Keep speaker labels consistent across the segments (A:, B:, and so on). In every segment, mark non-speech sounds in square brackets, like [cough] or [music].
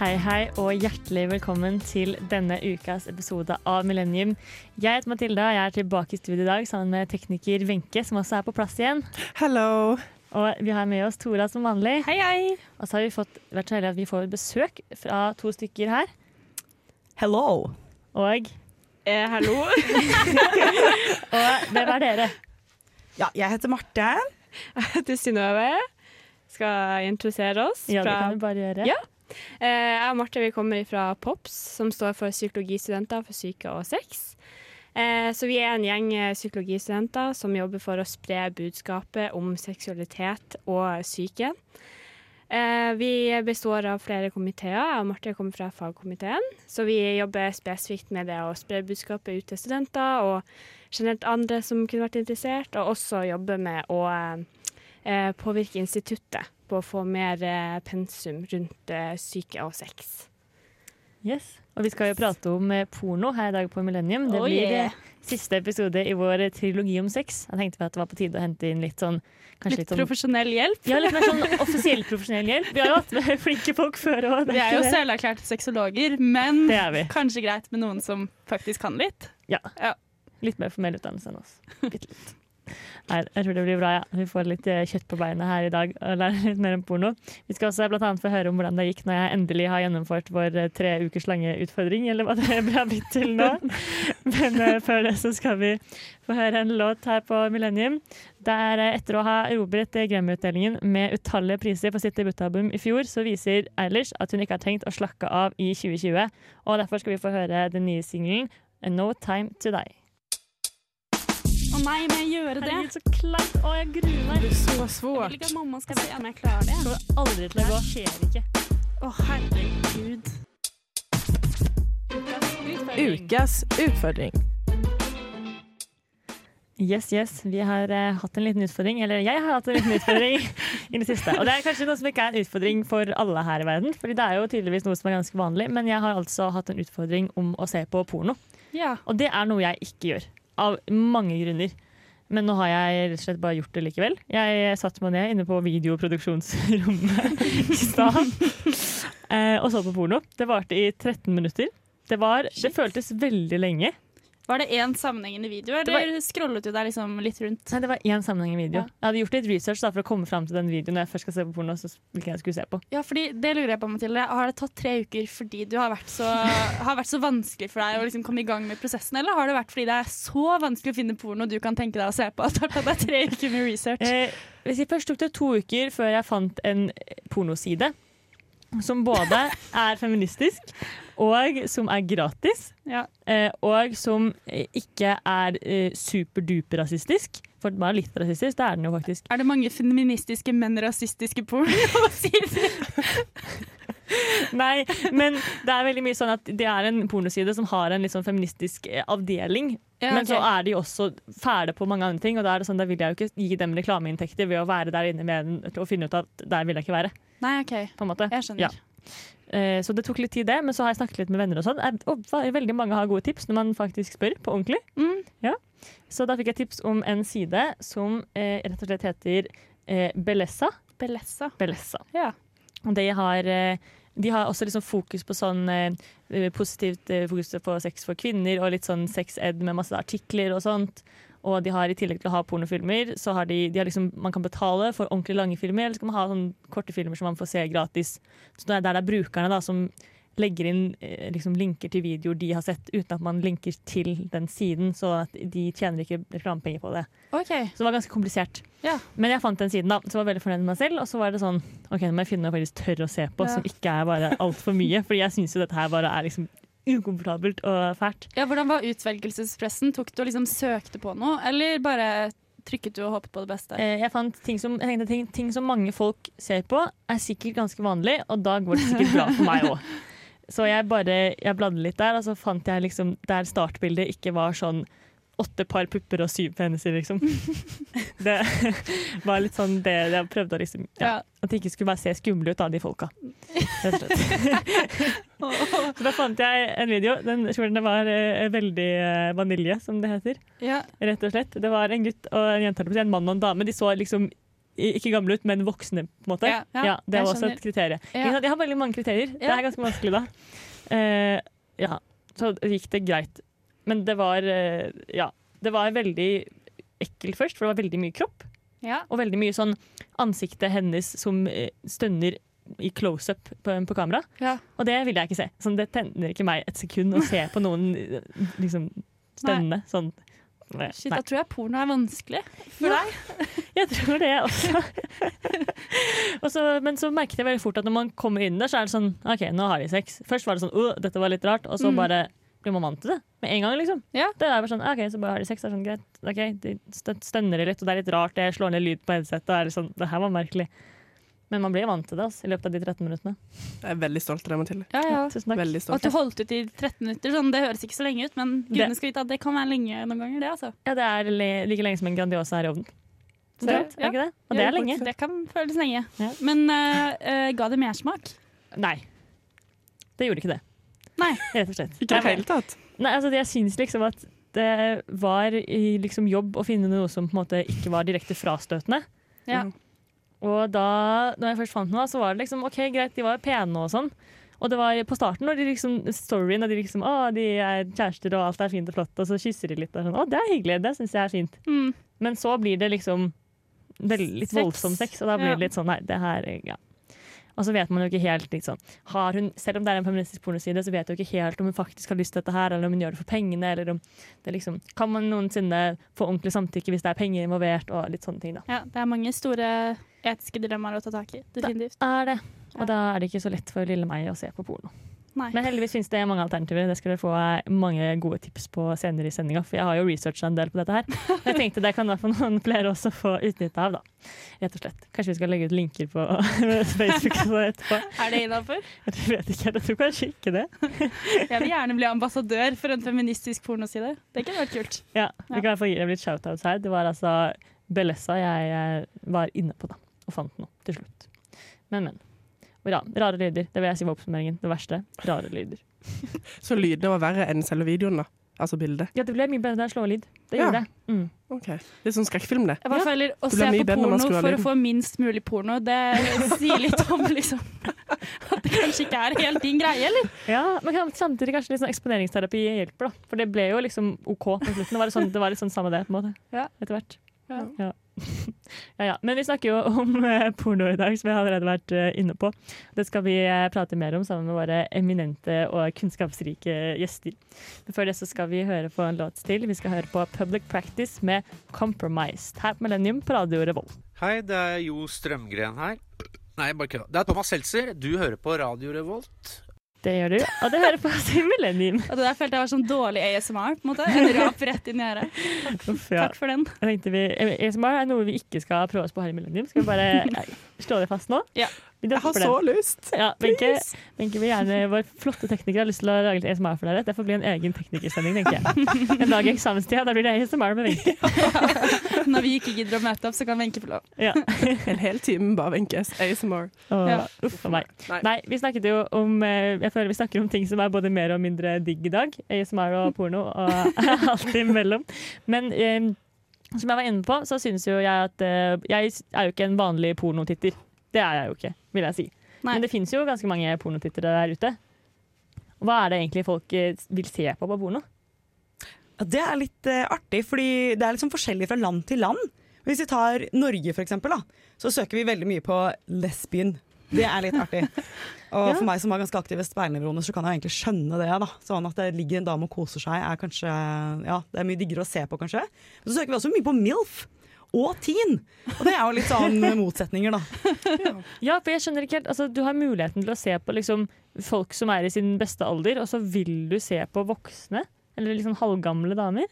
A: Hei, hei, og hjertelig velkommen til denne ukas episode av Millennium. Jeg heter Matilda, jeg er tilbake i studio i dag sammen med tekniker Wenche, som også er på plass igjen.
B: Hello.
A: Og vi har med oss Tora som vanlig.
C: Hei, hei.
A: Og så har vi fått, vært så heldige at vi får besøk fra to stykker her.
B: Hello.
A: Og,
C: Eh, hallo. [laughs] [laughs]
A: og hvem er dere?
B: Ja, jeg heter Marte.
C: Jeg heter Synnøve. Skal introdusere oss.
A: Ja, det kan du bare gjøre.
C: Ja. Eh, jeg og Marte vi kommer fra POPS, som står for Psykologistudenter for syke og sex. Eh, så vi er en gjeng psykologistudenter som jobber for å spre budskapet om seksualitet og syke. Eh, vi består av flere komiteer. Jeg og Marte kommer fra fagkomiteen. Så vi jobber spesifikt med det å spre budskapet ut til studenter og generelt andre som kunne vært interessert, og også jobbe med å påvirke instituttet på å få mer eh, pensum rundt eh, syke og sex.
A: Yes. Og vi skal jo prate om eh, porno her i dag på Millennium. Det
C: Oh,
A: blir
C: yeah.
A: eh, siste episode i vår trilogi om sex. Jeg tenkte at det var på tide å hente inn litt sånn
C: Litt
A: litt sånn
C: profesjonell hjelp.
A: ja, litt mer sånn [laughs] offisiell profesjonell hjelp. Vi har jo hatt med flinke folk før òg.
D: Vi er jo selverklærte sexologer, men
A: vi.
D: kanskje greit med noen som faktisk kan litt.
A: Ja, Litt mer formell utdannelse enn oss. Bitte litt. Nei, jeg tror det blir bra, ja. Vi får litt eh, kjøtt på beinet her i dag og lærer litt mer om porno. Vi skal også blant annet få høre om hvordan det gikk når jeg endelig har gjennomført vår eh, tre ukers lange utfordring, eller hva det [laughs] har blitt til nå. Men uh, før det så skal vi få høre en låt her på Millennium. Der etter å ha erobret Grammy-utdelingen med utallige priser for sitt debutalbum i fjor, så viser Eilish at hun ikke har tenkt å slakke av i 2020. Og derfor skal vi få høre den nye singelen No Time To Die.
D: Nei, men jeg gjøre det?
A: Herregud, så kleint. Å, jeg gruer meg.
B: Det er så
D: Jeg vil ikke at mamma skal se om jeg klarer det.
A: Det kommer aldri til å gå.
D: skjer ikke. Å, herregud.
B: Ukas utfordring.
A: Yes, yes. Vi har uh, hatt en liten utfordring, eller jeg har hatt en liten utfordring [laughs] i det siste. Og det er kanskje noe som ikke er en utfordring for alle her i verden, Fordi det er jo tydeligvis noe som er ganske vanlig, men jeg har altså hatt en utfordring om å se på porno.
D: Ja.
A: Og det er noe jeg ikke gjør, av mange grunner. Men nå har jeg rett og slett bare gjort det likevel. Jeg satte meg ned inne på videoproduksjonsrommet [laughs] i stad eh, og så på porno. Det varte i 13 minutter. Det, var, det føltes veldig lenge.
D: Var det én sammenhengende video,
A: Det var-
D: eller scrollet du deg liksom litt rundt?
A: Nei, det var én sammenhengende video.
D: Ja.
A: Jeg hadde gjort litt research da, for å komme fram til den videoen når jeg først skal se på porno. Så hvilken jeg skulle se på.
D: Ja, fordi det lurer jeg på, Mathilde. Har det tatt tre uker fordi du har vært så, [laughs] har vært så vanskelig for deg å liksom komme i gang med prosessen, eller har det vært fordi det er så vanskelig å finne porno du kan tenke deg å se på at det har tatt deg tre [laughs] uker med research?
A: Eh, hvis jeg først tok det to uker før jeg fant en pornoside som både er feministisk og som er gratis,
D: Ja.
A: eh, og som eh, ikke er eh, superduper rasistisk. For den er litt rasistisk, det er den jo faktisk.
D: Er det mange feministiske, men rasistiske pornosider? [laughs] [laughs]
A: Nei, men det er veldig mye sånn at det er en pornoside som har en litt sånn feministisk eh, avdeling.
D: Ja,
A: Men så er de også fæle på mange andre ting, og da er det sånn, da vil jeg jo ikke gi dem reklameinntekter ved å være der inne med den og finne ut at der vil jeg ikke være.
D: Nei, OK.
A: på en måte.
D: Jeg skjønner.
A: Ja. Eh, Så det tok litt tid, det, men så har jeg snakket litt med venner og sånn. Og veldig mange har gode tips når man faktisk spør på ordentlig.
D: Mm.
A: Så da fikk jeg tips om en side som eh, rett og slett heter eh, Belessa.
D: Belessa.
A: Belessa.
D: Ja.
A: Og de har, eh, de har også liksom fokus på sånn eh, positivt fokus på sex for kvinner og litt sånn sex-ed med masse artikler og sånt. Og de har i tillegg til å ha pornofilmer, så har de, de har liksom, man kan betale for ordentlig lange filmer, eller så kan man ha sånne korte filmer som man får se gratis. Så det er der det er brukerne da, som legger inn eh, liksom linker til videoer de har sett, uten at man linker til den siden, så de tjener ikke reklamepenger på det.
D: OK.
A: Så det var ganske komplisert.
D: Ja.
A: Men jeg fant den siden, da, så var veldig fornøyd med meg selv. Og så var det sånn OK, nå må jeg finne noe jeg faktisk tør å se på,
D: Ja.
A: som ikke er bare altfor mye. Fordi jeg syns jo dette her bare er liksom ukomfortabelt og fælt.
D: Ja, hvordan var utvelgelsespressen? Tok du og liksom søkte på noe, eller bare trykket du og håpet på det beste?
A: Eh, jeg fant ting som, jeg tenkte, ting, ting som mange folk ser på, er sikkert ganske vanlig, og da går det sikkert bra for meg òg. [laughs] Så jeg bare jeg bladde litt der, og så fant jeg liksom der startbildet ikke var sånn åtte par pupper og syv peniser, liksom. [laughs] Det var litt sånn det jeg prøvde å liksom ja. At de ikke skulle bare se skumle ut av de folka. Rett og slett. [laughs] Så da fant jeg en video. Den kjolen var eh, veldig eh, vanilje, som det heter.
D: Ja.
A: Rett og slett. Det var en gutt og en jente, en mann og en dame. De så liksom ikke gamle ut, men voksne, på en måte.
D: Ja, ja,
A: det var også
D: skjønner.
A: et kriterium. Jeg har veldig mange kriterier. Det er ganske vanskelig da. Eh, ja, så gikk det greit. Men det var eh, Ja. Det var veldig ekkelt først, for det var veldig mye kropp.
D: Ja.
A: Og veldig mye sånn ansiktet hennes som eh, stønner i close-up på, på kamera.
D: Ja.
A: Og det vil jeg ikke se. Sånn, det tenner ikke meg et sekund å se på noen eh, liksom stønne sånn.
D: Shit, da tror jeg porno er vanskelig for deg. [laughs]
A: Jeg tror det også. [laughs] og så, men så merket jeg veldig fort at når man kommer inn der, så er det sånn OK, nå har de sex. Først var det sånn uh, dette var litt rart, og så
D: Mm.
A: bare blir man vant til det med en gang, liksom.
D: Ja.
A: Det er bare sånn OK, så bare har de sex, det er sånn greit. OK, de stønner litt, og det er litt rart, jeg slår ned lyd på headsetet, og er litt sånn Det her var merkelig. Men man blir vant til det altså, i løpet av de 13 minuttene.
B: Jeg er veldig stolt av deg, Mathilde.
D: Ja, ja.
A: Tusen takk.
B: Veldig
D: Og
B: stolt.
D: at du holdt ut i 13 minutter, sånn, det høres ikke så lenge ut, men gudene skal vite at det kan være lenge noen ganger, det, altså.
A: Ja, det er le like lenge som en Grandiosa her i ovnen.
D: Så,
A: er
D: ja.
A: ikke det? Og det er lenge.
D: Det kan føles lenge.
A: Ja.
D: Men uh, uh, ga det mersmak?
A: Nei. Det gjorde ikke det.
D: Nei. [laughs]
A: Rett og slett.
B: Ikke i det hele tatt.
A: Nei, altså jeg syns liksom at det var i liksom jobb å finne noe som på en måte ikke var direkte frastøtende.
D: Ja.
B: Mm.
A: Og da når jeg først fant noe, så var det liksom OK, greit, de var pene og sånn. Og det var på starten når de liksom storyen og de liksom Å, de er kjærester og alt er fint og flott, og så kysser de litt og sånn. Å, det er hyggelig, det syns jeg er fint.
D: Mm.
A: Men så blir det liksom litt
D: Sex.
A: voldsom sex, og da blir
D: Ja.
A: det litt sånn Nei, det her ja. Og så vet man jo ikke helt liksom, har hun, Selv om det er en feministisk pornoside, så vet hun ikke helt om hun faktisk har lyst til dette her, eller om hun gjør det for pengene, eller om det liksom Kan man noensinne få ordentlig samtykke hvis det er penger involvert, og litt sånne ting, da.
D: ja, det er mange store etiske dilemmaer å ta tak i. Definitivt.
A: Er det.
D: Ja.
A: Og da er det ikke så lett for lille meg å se på porno.
D: Nei.
A: Men heldigvis finnes det mange alternativer. Det skal dere få mange gode tips på senere i sendinga, for jeg har jo researcha en del på dette her. [laughs] Jeg tenkte det kan hvert noen flere også få utnytte av, da. Rett og slett. Kanskje vi skal legge ut linker på [laughs] Facebook etterpå. [laughs]
D: Er det innafor?
A: Jeg vet ikke, jeg tror kanskje ikke det.
D: Jeg vil gjerne bli ambassadør for en feministisk pornoside. Det kunne vært kult.
A: Ja, Vi kan i hvert fall gi dem litt shoutouts her. Det var altså Bellessa jeg eh, var inne på, da. Og fant noe til slutt. Men, men. Ja, rare lyder. Det vil jeg si var oppsummeringen. Det verste. Rare lyder. [laughs]
B: Så lydene var verre enn selve videoen, da. Altså bildet.
A: Ja, det ble mye bedre da jeg slo lyd. Det
B: Ja.
A: gjorde det. Mm.
B: Ok. Litt sånn skrekkfilm, det.
D: Jeg bare
A: Ja.
D: føler Å se på porno
B: av
D: for å få minst mulig porno, det [laughs] sier litt om liksom [laughs] At det kanskje ikke er helt din greie, eller?
A: Ja, men samtidig kanskje litt sånn eksponeringsterapi hjelper, da. For det ble jo liksom OK på slutten. Det var litt sånn, det var litt sånn samme det, på en måte.
D: Ja.
A: Etter hvert.
D: Ja.
A: Ja. [laughs] ja, ja. Men vi snakker jo om eh, porno i dag, som vi har allerede vært eh, inne på. Det skal vi eh, prate mer om sammen med våre eminente og kunnskapsrike gjester. Men før det så skal vi høre på en låt til. Vi skal høre på Public Practice med 'Compromised' her på Millennium på Radio Revolt.
E: Hei, det er Jo Strømgren her. Nei, bare kødda. Det er Thomas Seltzer. Du hører på Radio Revolt.
A: Det gjør du. Og det hører på oss i Millennium.
D: Og det der følte jeg var sånn dårlig ASMR. på en måte En rap rett inn i øret.
A: Uff, ja.
D: Takk for den.
A: Vi, ASMR er noe vi ikke skal prøve oss på her i Millennium. Skal vi bare [laughs] slå det fast nå?
D: Ja.
A: Vi
B: Jeg har så lyst.
A: Ja, Benke, Benke vil gjerne, vår flotte tekniker har lyst til å lage litt ASMR for dere. Det får bli en egen teknikersending, tenker jeg. En dag i eksamenstida, da blir det ASMR med Wenche. [laughs]
D: Når vi ikke gidder å møte opp, så kan Wenche få lov.
A: Ja. [laughs]
B: En hel time bare Wenches ASMR.
A: Åh,
D: Ja.
A: Uff a meg.
B: Nei.
A: Nei, vi snakket jo om eh, Jeg føler vi snakker om ting som er både mer og mindre digg i dag. ASMR og porno og [laughs] alt imellom. Men um, som jeg var inne på, så syns jo jeg at uh, Jeg er jo ikke en vanlig pornotitter. Det er jeg jo ikke, vil jeg si.
D: Nei.
A: Men det fins jo ganske mange pornotittere der ute. Hva er det egentlig folk eh, vil se på på porno?
F: Ja, det er litt uh, artig, fordi det er liksom forskjellig fra land til land. Hvis vi tar Norge, for eksempel, da, så søker vi veldig mye på lesbien. Det er litt artig. [laughs] Og
A: Ja.
F: for meg som har ganske aktiv ved speilnevroner, så kan jeg egentlig skjønne det. da. Sånn at det ligger en dame og koser seg, er kanskje Ja, det er mye diggere å se på, kanskje. Så søker vi også mye på MILF. Og teen! Og det er jo litt sånn [laughs] motsetninger, da.
A: Ja, for jeg skjønner ikke helt altså, Du har muligheten til å se på liksom, folk som er i sin beste alder, og så vil du se på voksne? Eller liksom halvgamle damer?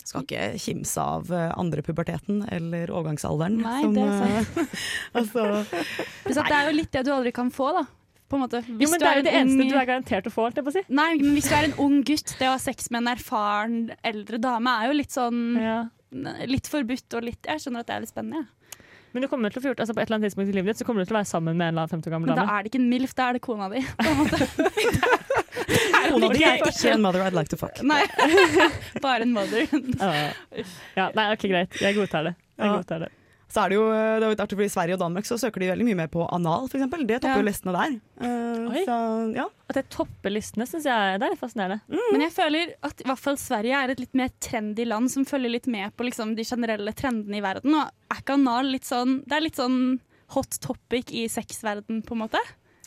F: Skal ikke kimse av eh, andre puberteten eller overgangsalderen.
D: Nei,
F: som,
D: det er sant.
F: eh, [laughs] altså,
D: det er jo litt det du aldri kan få, da. På en måte.
A: Jo, men
D: du
A: Det er jo det eneste
D: ung-
A: du er garantert å få. si.
D: Nei, men hvis du er en ung gutt, det å ha sex med en erfaren eldre dame er jo litt sånn
A: Ja.
D: Litt forbudt og litt Jeg skjønner at det er litt spennende. Ja.
A: Men du kommer til å få gjort, altså på et eller annet tidspunkt i livet ditt så kommer du til å være sammen med en eller annen 50 år gammel
D: Men da er det ikke en MILF, da er det kona di. [laughs]
F: Kona di er ikke en mother I'd like to fuck.
D: Nei, [laughs] bare en mother.
A: Ja. ja, nei, ok, greit. Jeg godtar det. Jeg godtar det.
F: Så er det jo det er jo litt artig, fordi I Sverige og Danmark så søker de veldig mye mer på anal, f.eks. Det topper
D: Ja.
F: jo listene der. Uh,
A: Oi.
F: så, ja.
A: At det topper listene, syns jeg det er litt fascinerende.
D: Men jeg føler at i hvert fall Sverige er et litt mer trendy land som følger litt med på liksom, de generelle trendene i verden. Og er ikke anal litt sånn Det er litt sånn hot topic i sexverden, på en måte?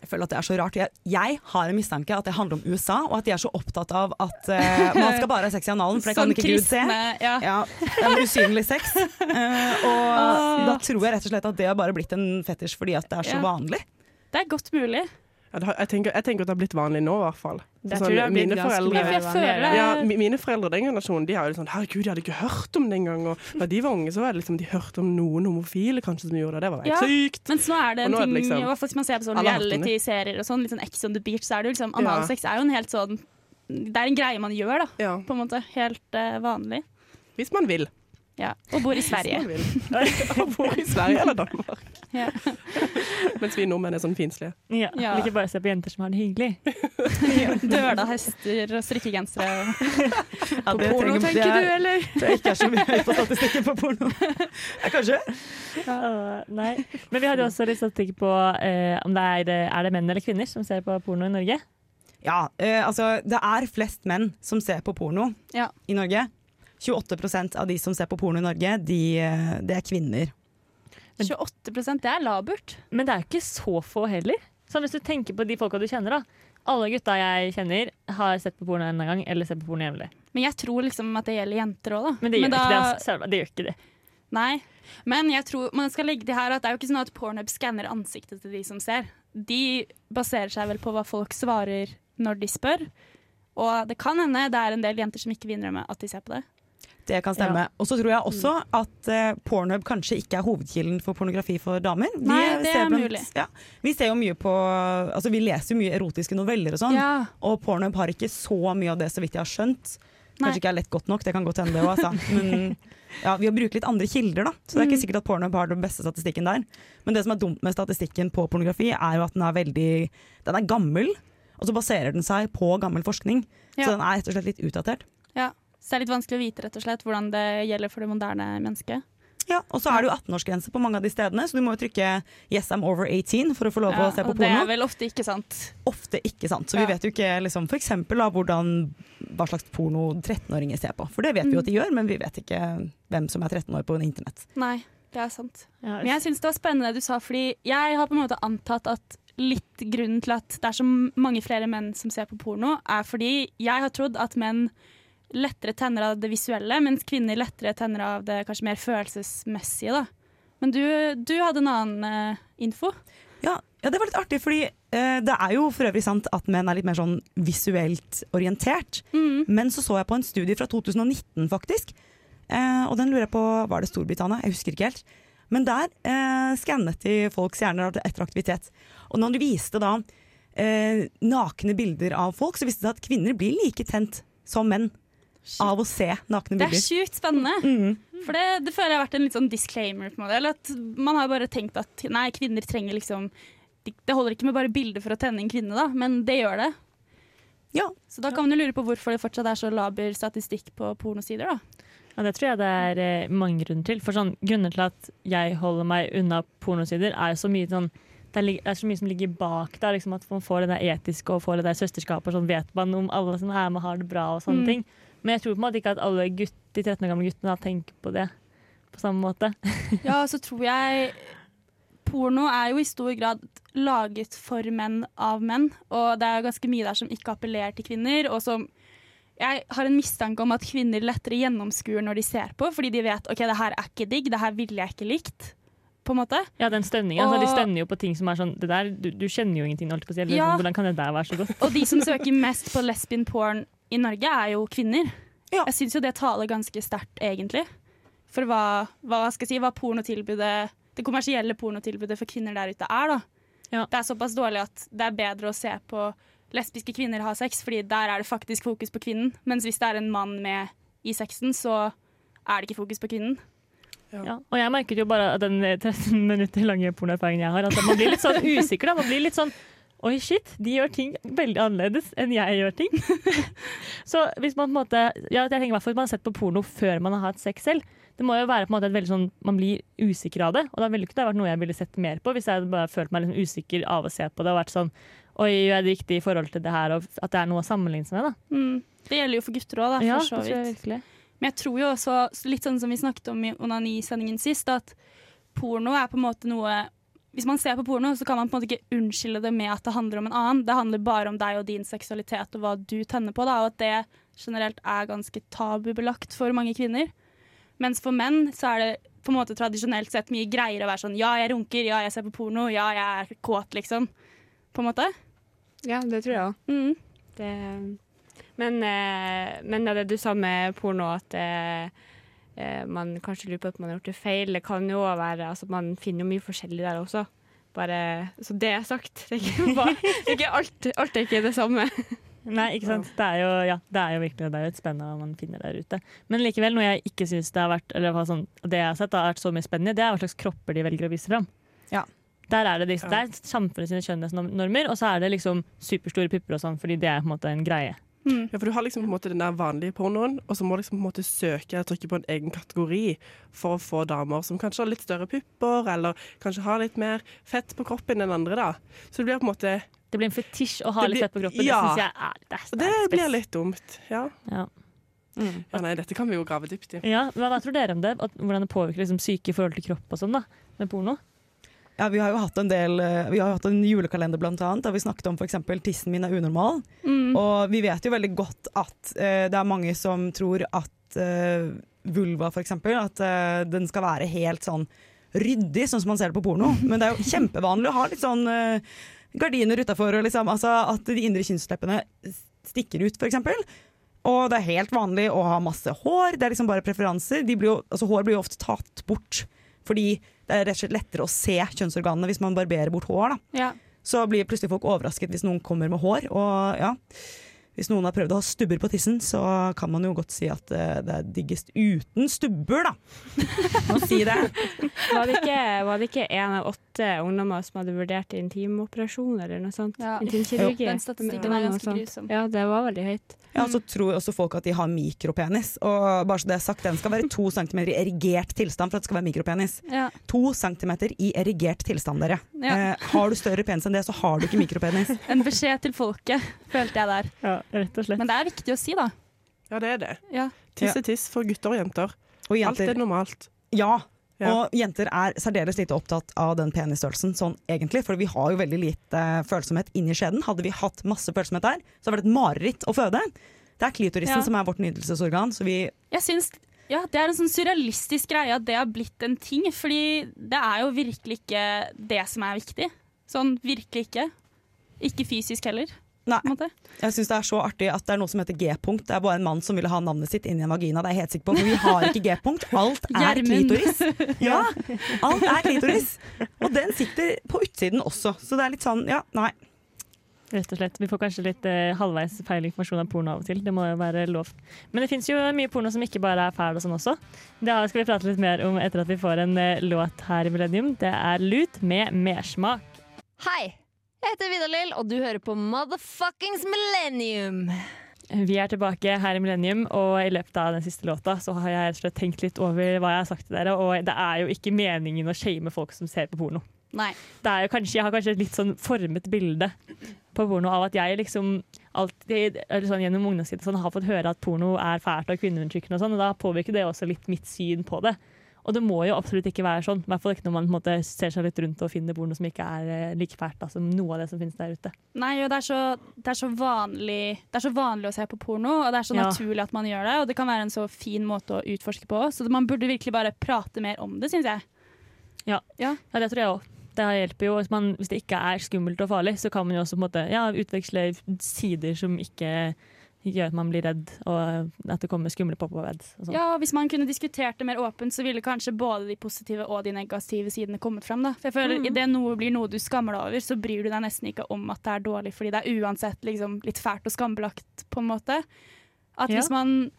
F: Jeg føler at det er så rart. Jeg, jeg har en mistanke at det handler om USA, og at de er så opptatt av at uh, [laughs] man skal bare ha sex i analen, for det kan ikke kristne, Gud se.
D: Ja.
F: Ja, en usynlig sex. Uh, og da tror jeg rett og slett at det har bare blitt en fetisj fordi at det er så vanlig.
D: Det er godt mulig.
B: Ja, det har- jeg, tenker, jeg tenker at det har blitt vanlig nå, i hvert fall. Sånn,
A: blitt
B: mine foreldre-
D: Ja,
B: mine foreldre den generasjonen de har jo sånn Herregud, jeg hadde ikke hørt om det engang. Da de var unge, så var det liksom de hørte om noen homofile kanskje som gjorde det. Det var helt
D: Ja.
B: sykt.
D: Mens nå er det en ting,
B: liksom-
D: i hvert fall hvis man ser på sånn reality-serier og sånn, litt sånn Ex on the beach, så er det jo liksom
B: Ja.
D: Analsex er jo en helt sånn Det er en greie man gjør, da.
B: Ja.
D: På en måte. Helt uh, vanlig.
B: Hvis man vil.
D: Ja. Og bor i Sverige. [laughs]
B: Og bor i Sverige eller Danmark. [laughs]
D: Ja. [laughs]
B: Mens vi nordmenn er sånn finslige.
A: Ja.
D: Ja.
A: Vil ikke bare se på jenter som har det hyggelig.
D: Døla hester og strikkegensere.
F: Ja, på
D: Porno,
F: det
D: tenker
F: er-
D: du, eller?
F: Det er ikke så mye høyt på statistikken på porno. Ja, kanskje.
A: Ja, nei. Men vi hadde også litt statistikk på eh, om det er, er det menn eller kvinner som ser på porno i Norge.
F: Ja, eh, altså det er flest menn som ser på porno
D: Ja.
F: i Norge. 28% av de som ser på porno i Norge, de, eh, det er kvinner.
D: 28% det er laburt.
A: Men det er jo ikke så få heller. Så hvis du tenker på de folka du kjenner, da. Alle gutta jeg kjenner, har sett på porno en gang, eller sett på porno jevnlig.
D: Men jeg tror liksom at det gjelder jenter òg, da.
A: Men det gjør
D: da-
A: ikke det. Altså. Det gjør ikke det.
D: Nei. Men jeg tror man skal legge det her at det er jo ikke sånn at Pornhub skanner ansiktet til de som ser. De baserer seg vel på hva folk svarer når de spør. Og det kan hende det er en del jenter som ikke vil innrømme at de ser på det.
F: Det kan stemme. Og så tror jeg også at uh, Pornhub kanskje ikke er hovedkilden for pornografi for damer. Vi
D: Nei, det
F: ser
D: er
F: blant-
D: mulig.
F: Ja, vi ser jo mye på Altså vi leser jo mye erotiske noveller og sånn,
D: Ja.
F: og Pornhub har ikke så mye av det, så vidt jeg har skjønt.
D: Nei.
F: Kanskje ikke er lett godt nok, det kan godt hende det òg, altså. Men ja, vi har brukt litt andre kilder, da. Så det er ikke
D: Mm.
F: sikkert at Pornhub har den beste statistikken der. Men det som er dumt med statistikken på pornografi, er jo at den er veldig Den er gammel, og så baserer den seg på gammel forskning.
D: Ja.
F: Så den er rett og slett litt utdatert.
D: ja. Så det er litt vanskelig å vite rett og slett hvordan det gjelder for det moderne mennesket.
F: Ja, Og så er det jo 18-årsgrense på mange av de stedene, så du må jo trykke 'yes, I'm over 18' for å få lov
D: Ja,
F: å se på
D: og det er vel ofte ikke sant.
F: Ofte ikke sant. Så
D: Ja.
F: vi vet jo ikke liksom, for eksempel, hva slags porno 13-åringer ser på. For det vet vi jo at de gjør, men vi vet ikke hvem som er 13 år på internett.
D: Nei, det er sant. Men jeg syns det var spennende det du sa, fordi jeg har på en måte antatt at litt grunnen til at det er så mange flere menn som ser på porno, er fordi jeg har trodd at menn lettere tenner av det visuelle, mens kvinner lettere tenner av det kanskje mer følelsesmessige. da. Men du, du hadde en annen uh, info.
F: Ja, ja, det var litt artig, fordi uh, det er jo for øvrig sant at menn er litt mer sånn visuelt orientert.
D: Mm.
F: Men så så jeg på en studie fra 2019, faktisk. Uh, og den lurer jeg på, var det Storbritannia? Jeg husker ikke helt. Men der uh, skannet de folks hjerner etter aktivitet. Og når de viste da nakne bilder av folk, så viste det at kvinner blir like tent som menn av å se nakne bilder.
D: Det er sjukt spennende.
F: Mm.
D: For det, det føler jeg har vært en litt sånn disclaimer. på en måte. Eller at Man har bare tenkt at nei, kvinner trenger liksom Det holder ikke med bare bilder for å tenne en kvinne, da, men det gjør det.
F: Ja.
D: Så da kan man jo lure på hvorfor det fortsatt er så laber statistikk på pornosider. da.
A: Ja, det tror jeg det er eh, mange grunner til. For sånn, Grunnen til at jeg holder meg unna pornosider, er så mye sånn det er, det er så mye som ligger bak der. Liksom at man får det der etiske og får det der søsterskapet. og Sånn vet man om alle som er med, har det bra og sånne
D: Mm.
A: ting. Men jeg tror på en måte ikke at alle gutt, de 13 år gamle guttene tenker på det på samme måte. [laughs]
D: Ja, så tror jeg Porno er jo i stor grad laget for menn av menn, og det er ganske mye der som ikke appellerer til kvinner, og som jeg har en mistanke om at kvinner lettere gjennomskuer når de ser på, fordi de vet ok, det her er ikke digg, det her ville jeg ikke likt. På en måte.
A: Ja, den stønningen. Altså, de stønner jo på ting som er sånn det der, du, du kjenner jo ingenting. Holdt på å si. Eller,
D: Ja.
A: Hvordan kan det der være så godt?
D: Og de som søker mest på lesbian porn i Norge, er jo kvinner.
F: Ja.
D: Jeg syns jo det taler ganske sterkt, egentlig. For hva, hva skal jeg si, hva pornotilbudet, det kommersielle pornotilbudet for kvinner der ute er, da.
A: Ja.
D: Det er såpass dårlig at det er bedre å se på lesbiske kvinner ha sex, fordi der er det faktisk fokus på kvinnen. Mens hvis det er en mann med i sexen, så er det ikke fokus på kvinnen.
A: Ja. Og jeg merket jo bare den eh, [laughs] 13 minutter lange pornoerfaringen jeg har, at man blir litt sånn usikker. Da. Man blir litt sånn Oi, shit, de gjør ting veldig annerledes enn jeg gjør ting. [laughs] så hvis man på en måte Ja, jeg tenker i hvert fall man har sett på porno før man har hatt sex selv. Det må jo være på en måte et veldig sånn Man blir usikker av det, og da ville ikke det vært noe jeg ville sett mer på hvis jeg bare følt meg liksom usikker av å se på det og vært sånn Oi, gjør jeg det riktig i forhold til det her, og at det er noe å sammenligne seg med, da.
D: Mm. Det gjelder jo for gutter òg,
A: Ja,
D: for så
A: det tror jeg virkelig.
D: Men jeg tror jo også, litt sånn som vi snakket om i onanisendingen sist, at porno er på en måte noe Hvis man ser på porno, så kan man på en måte ikke unnskylde det med at det handler om en annen. Det handler bare om deg og din seksualitet og hva du tenner på, da, og at det generelt er ganske tabubelagt for mange kvinner. Mens for menn så er det på en måte tradisjonelt sett mye greiere å være sånn ja, jeg runker, ja, jeg ser på porno, ja, jeg er kåt, liksom. På en måte.
C: Ja, det tror jeg òg.
D: Mm.
C: Det, men, eh, men det du sa med porno, at eh, man kanskje lurer på at man har gjort det feil, det kan jo være altså, Man finner jo mye forskjellig der også. Bare, så det er sagt. Det er ikke, [laughs] bare, det er ikke alt, alt er ikke det samme.
A: Nei, ikke sant. Det er jo, ja, det er jo virkelig det er jo et spennende hva man finner der ute. Men likevel, noe jeg ikke syns det har vært Eller sånn, det jeg har sett har vært så mye spennende, det er hva slags kropper de velger å vise fram.
F: Ja.
A: Der er det, disse, det er samfunnet sine skjønnhetsnormer, og så er det liksom superstore pupper og sånn, fordi det er på en måte en greie.
D: Mm.
B: Ja, for du har liksom på en måte den der vanlige pornoen, og så må du liksom på en måte søke eller trykke på en egen kategori for å få damer som kanskje har litt større pupper, eller kanskje har litt mer fett på kroppen enn andre, da. Så det blir på en måte
A: Det blir en fetisj å ha
B: Det
A: litt fett på kroppen.
B: ja.
A: Det syns jeg er det,
B: Og det
A: er
B: blir litt dumt. Ja.
A: Ja.
F: Mm.
B: ja, nei, dette kan vi jo grave dypt i.
A: Ja, hva tror dere om det? At, hvordan det påvirker liksom, syke i forhold til kropp og sånn, da, med porno?
F: Ja, vi har jo hatt en del eh, Vi har hatt en julekalender blant annet, der vi snakket om f.eks. tissen min er unormal.
D: Mm.
F: Og vi vet jo veldig godt at uh, det er mange som tror at uh, vulva f.eks. At uh, den skal være helt sånn ryddig, sånn som man ser det på porno. [laughs] Men det er jo kjempevanlig å ha litt sånn gardiner utafor, liksom, altså at de indre kjønnsleppene stikker ut, f.eks. Og det er helt vanlig å ha masse hår. Det er liksom bare preferanser. De blir jo, altså hår blir jo ofte tatt bort fordi det er rett og slett lettere å se kjønnsorganene hvis man barberer bort hår. da
D: Ja.
F: så blir plutselig folk overrasket hvis noen kommer med hår. Og ja, hvis noen har prøvd å ha stubber på tissen, så kan man jo godt si at eh, det er diggest uten stubber, da. [laughs] Må si det.
C: Var det ikke, var det ikke en av åtte ungdommer som hadde vurdert intimoperasjon eller noe sånt?
D: Ja.
C: Intimkirurgi.
D: Den statistikken er ganske grusom.
C: Ja, det var veldig høyt.
F: Ja, så tror også folk at de har mikropenis. Og bare så det er sagt, den skal være to centimeter i erigert tilstand for at det skal være mikropenis.
D: Ja.
F: To centimeter i erigert tilstand, dere.
D: Ja.
F: Eh, har du større penis enn det, så har du ikke mikropenis.
D: En beskjed til folket, følte jeg der.
A: Ja, rett og slett.
D: Men det er viktig å si, da.
B: Ja, det er det.
D: Ja.
B: Tiss er tiss for gutter og jenter.
F: Og
B: Alt er normalt.
F: ja,
B: Ja.
F: Og jenter er særdeles lite opptatt av den penisstørrelsen, sånn egentlig, for vi har jo veldig lite eh, følsomhet inni skjeden. Hadde vi hatt masse følsomhet der, så hadde det vært et mareritt å føde. Det er klitorisen
D: Ja.
F: som er vårt nytelsesorgan, så vi
D: Jeg syns ja, det er en sånn surrealistisk greie at det har blitt en ting. Fordi det er jo virkelig ikke det som er viktig. Sånn virkelig ikke. Ikke fysisk heller.
F: Nei.
D: Måte.
F: Jeg syns det er så artig at det er noe som heter G-punkt. Det er bare en mann som ville ha navnet sitt inni en vagina. Det er jeg helt sikker på, Men vi har ikke G-punkt. Alt er klitoris. [laughs] Ja, alt er klitoris. Og den sitter på utsiden også, så det er litt sånn, ja, nei.
A: Rett og slett. Vi får kanskje litt eh, halvveis feil informasjon av porno av og til. Det må jo være lov. Men det fins jo mye porno som ikke bare er fæl og sånn også. Det skal vi prate litt mer om etter at vi får en eh, låt her i Millennium. Det er Lut med mersmak.
G: Hei, jeg heter Vidar-Lill, og du hører på Motherfuckings Millennium.
A: Vi er tilbake her i Millennium, og i løpet av den siste låta så har jeg rett og slett tenkt litt over hva jeg har sagt til dere, og det er jo ikke meningen å shame folk som ser på porno.
D: Nei.
A: Det er jo kanskje, jeg har kanskje et litt sånn formet bilde på porno av at jeg liksom alltid, eller sånn gjennom ungdomstiden sånn, har fått høre at porno er fælt og kvinneundertrykkende og sånn, og da påvirker det også litt mitt syn på det. Og det må jo absolutt ikke være sånn, i hvert fall ikke når man måte, ser seg litt rundt og finner porno som ikke er eh, like fælt da, som noe av det som finnes der ute.
D: Nei, og det er, så, det, er så vanlig, det er så vanlig å se på porno, og det er så
A: Ja.
D: naturlig at man gjør det. Og det kan være en så fin måte å utforske på. Så man burde virkelig bare prate mer om det, syns jeg.
A: Ja, det tror jeg òg. Det hjelper jo. Hvis, man, hvis det ikke er skummelt og farlig, så kan man jo også måte, ja, utveksle sider som ikke gjør at man blir redd, og at det kommer skumle pop-up-ads. sånn.
D: Ja, og Hvis man kunne diskutert det mer åpent, så ville kanskje både de positive og de negative sidene kommet frem. Da. For jeg føler
A: Mm.
D: Idet noe blir noe du skammer deg over, så bryr du deg nesten ikke om at det er dårlig, fordi det er uansett liksom, litt fælt og skambelagt, på en måte. At
A: Ja.
D: hvis man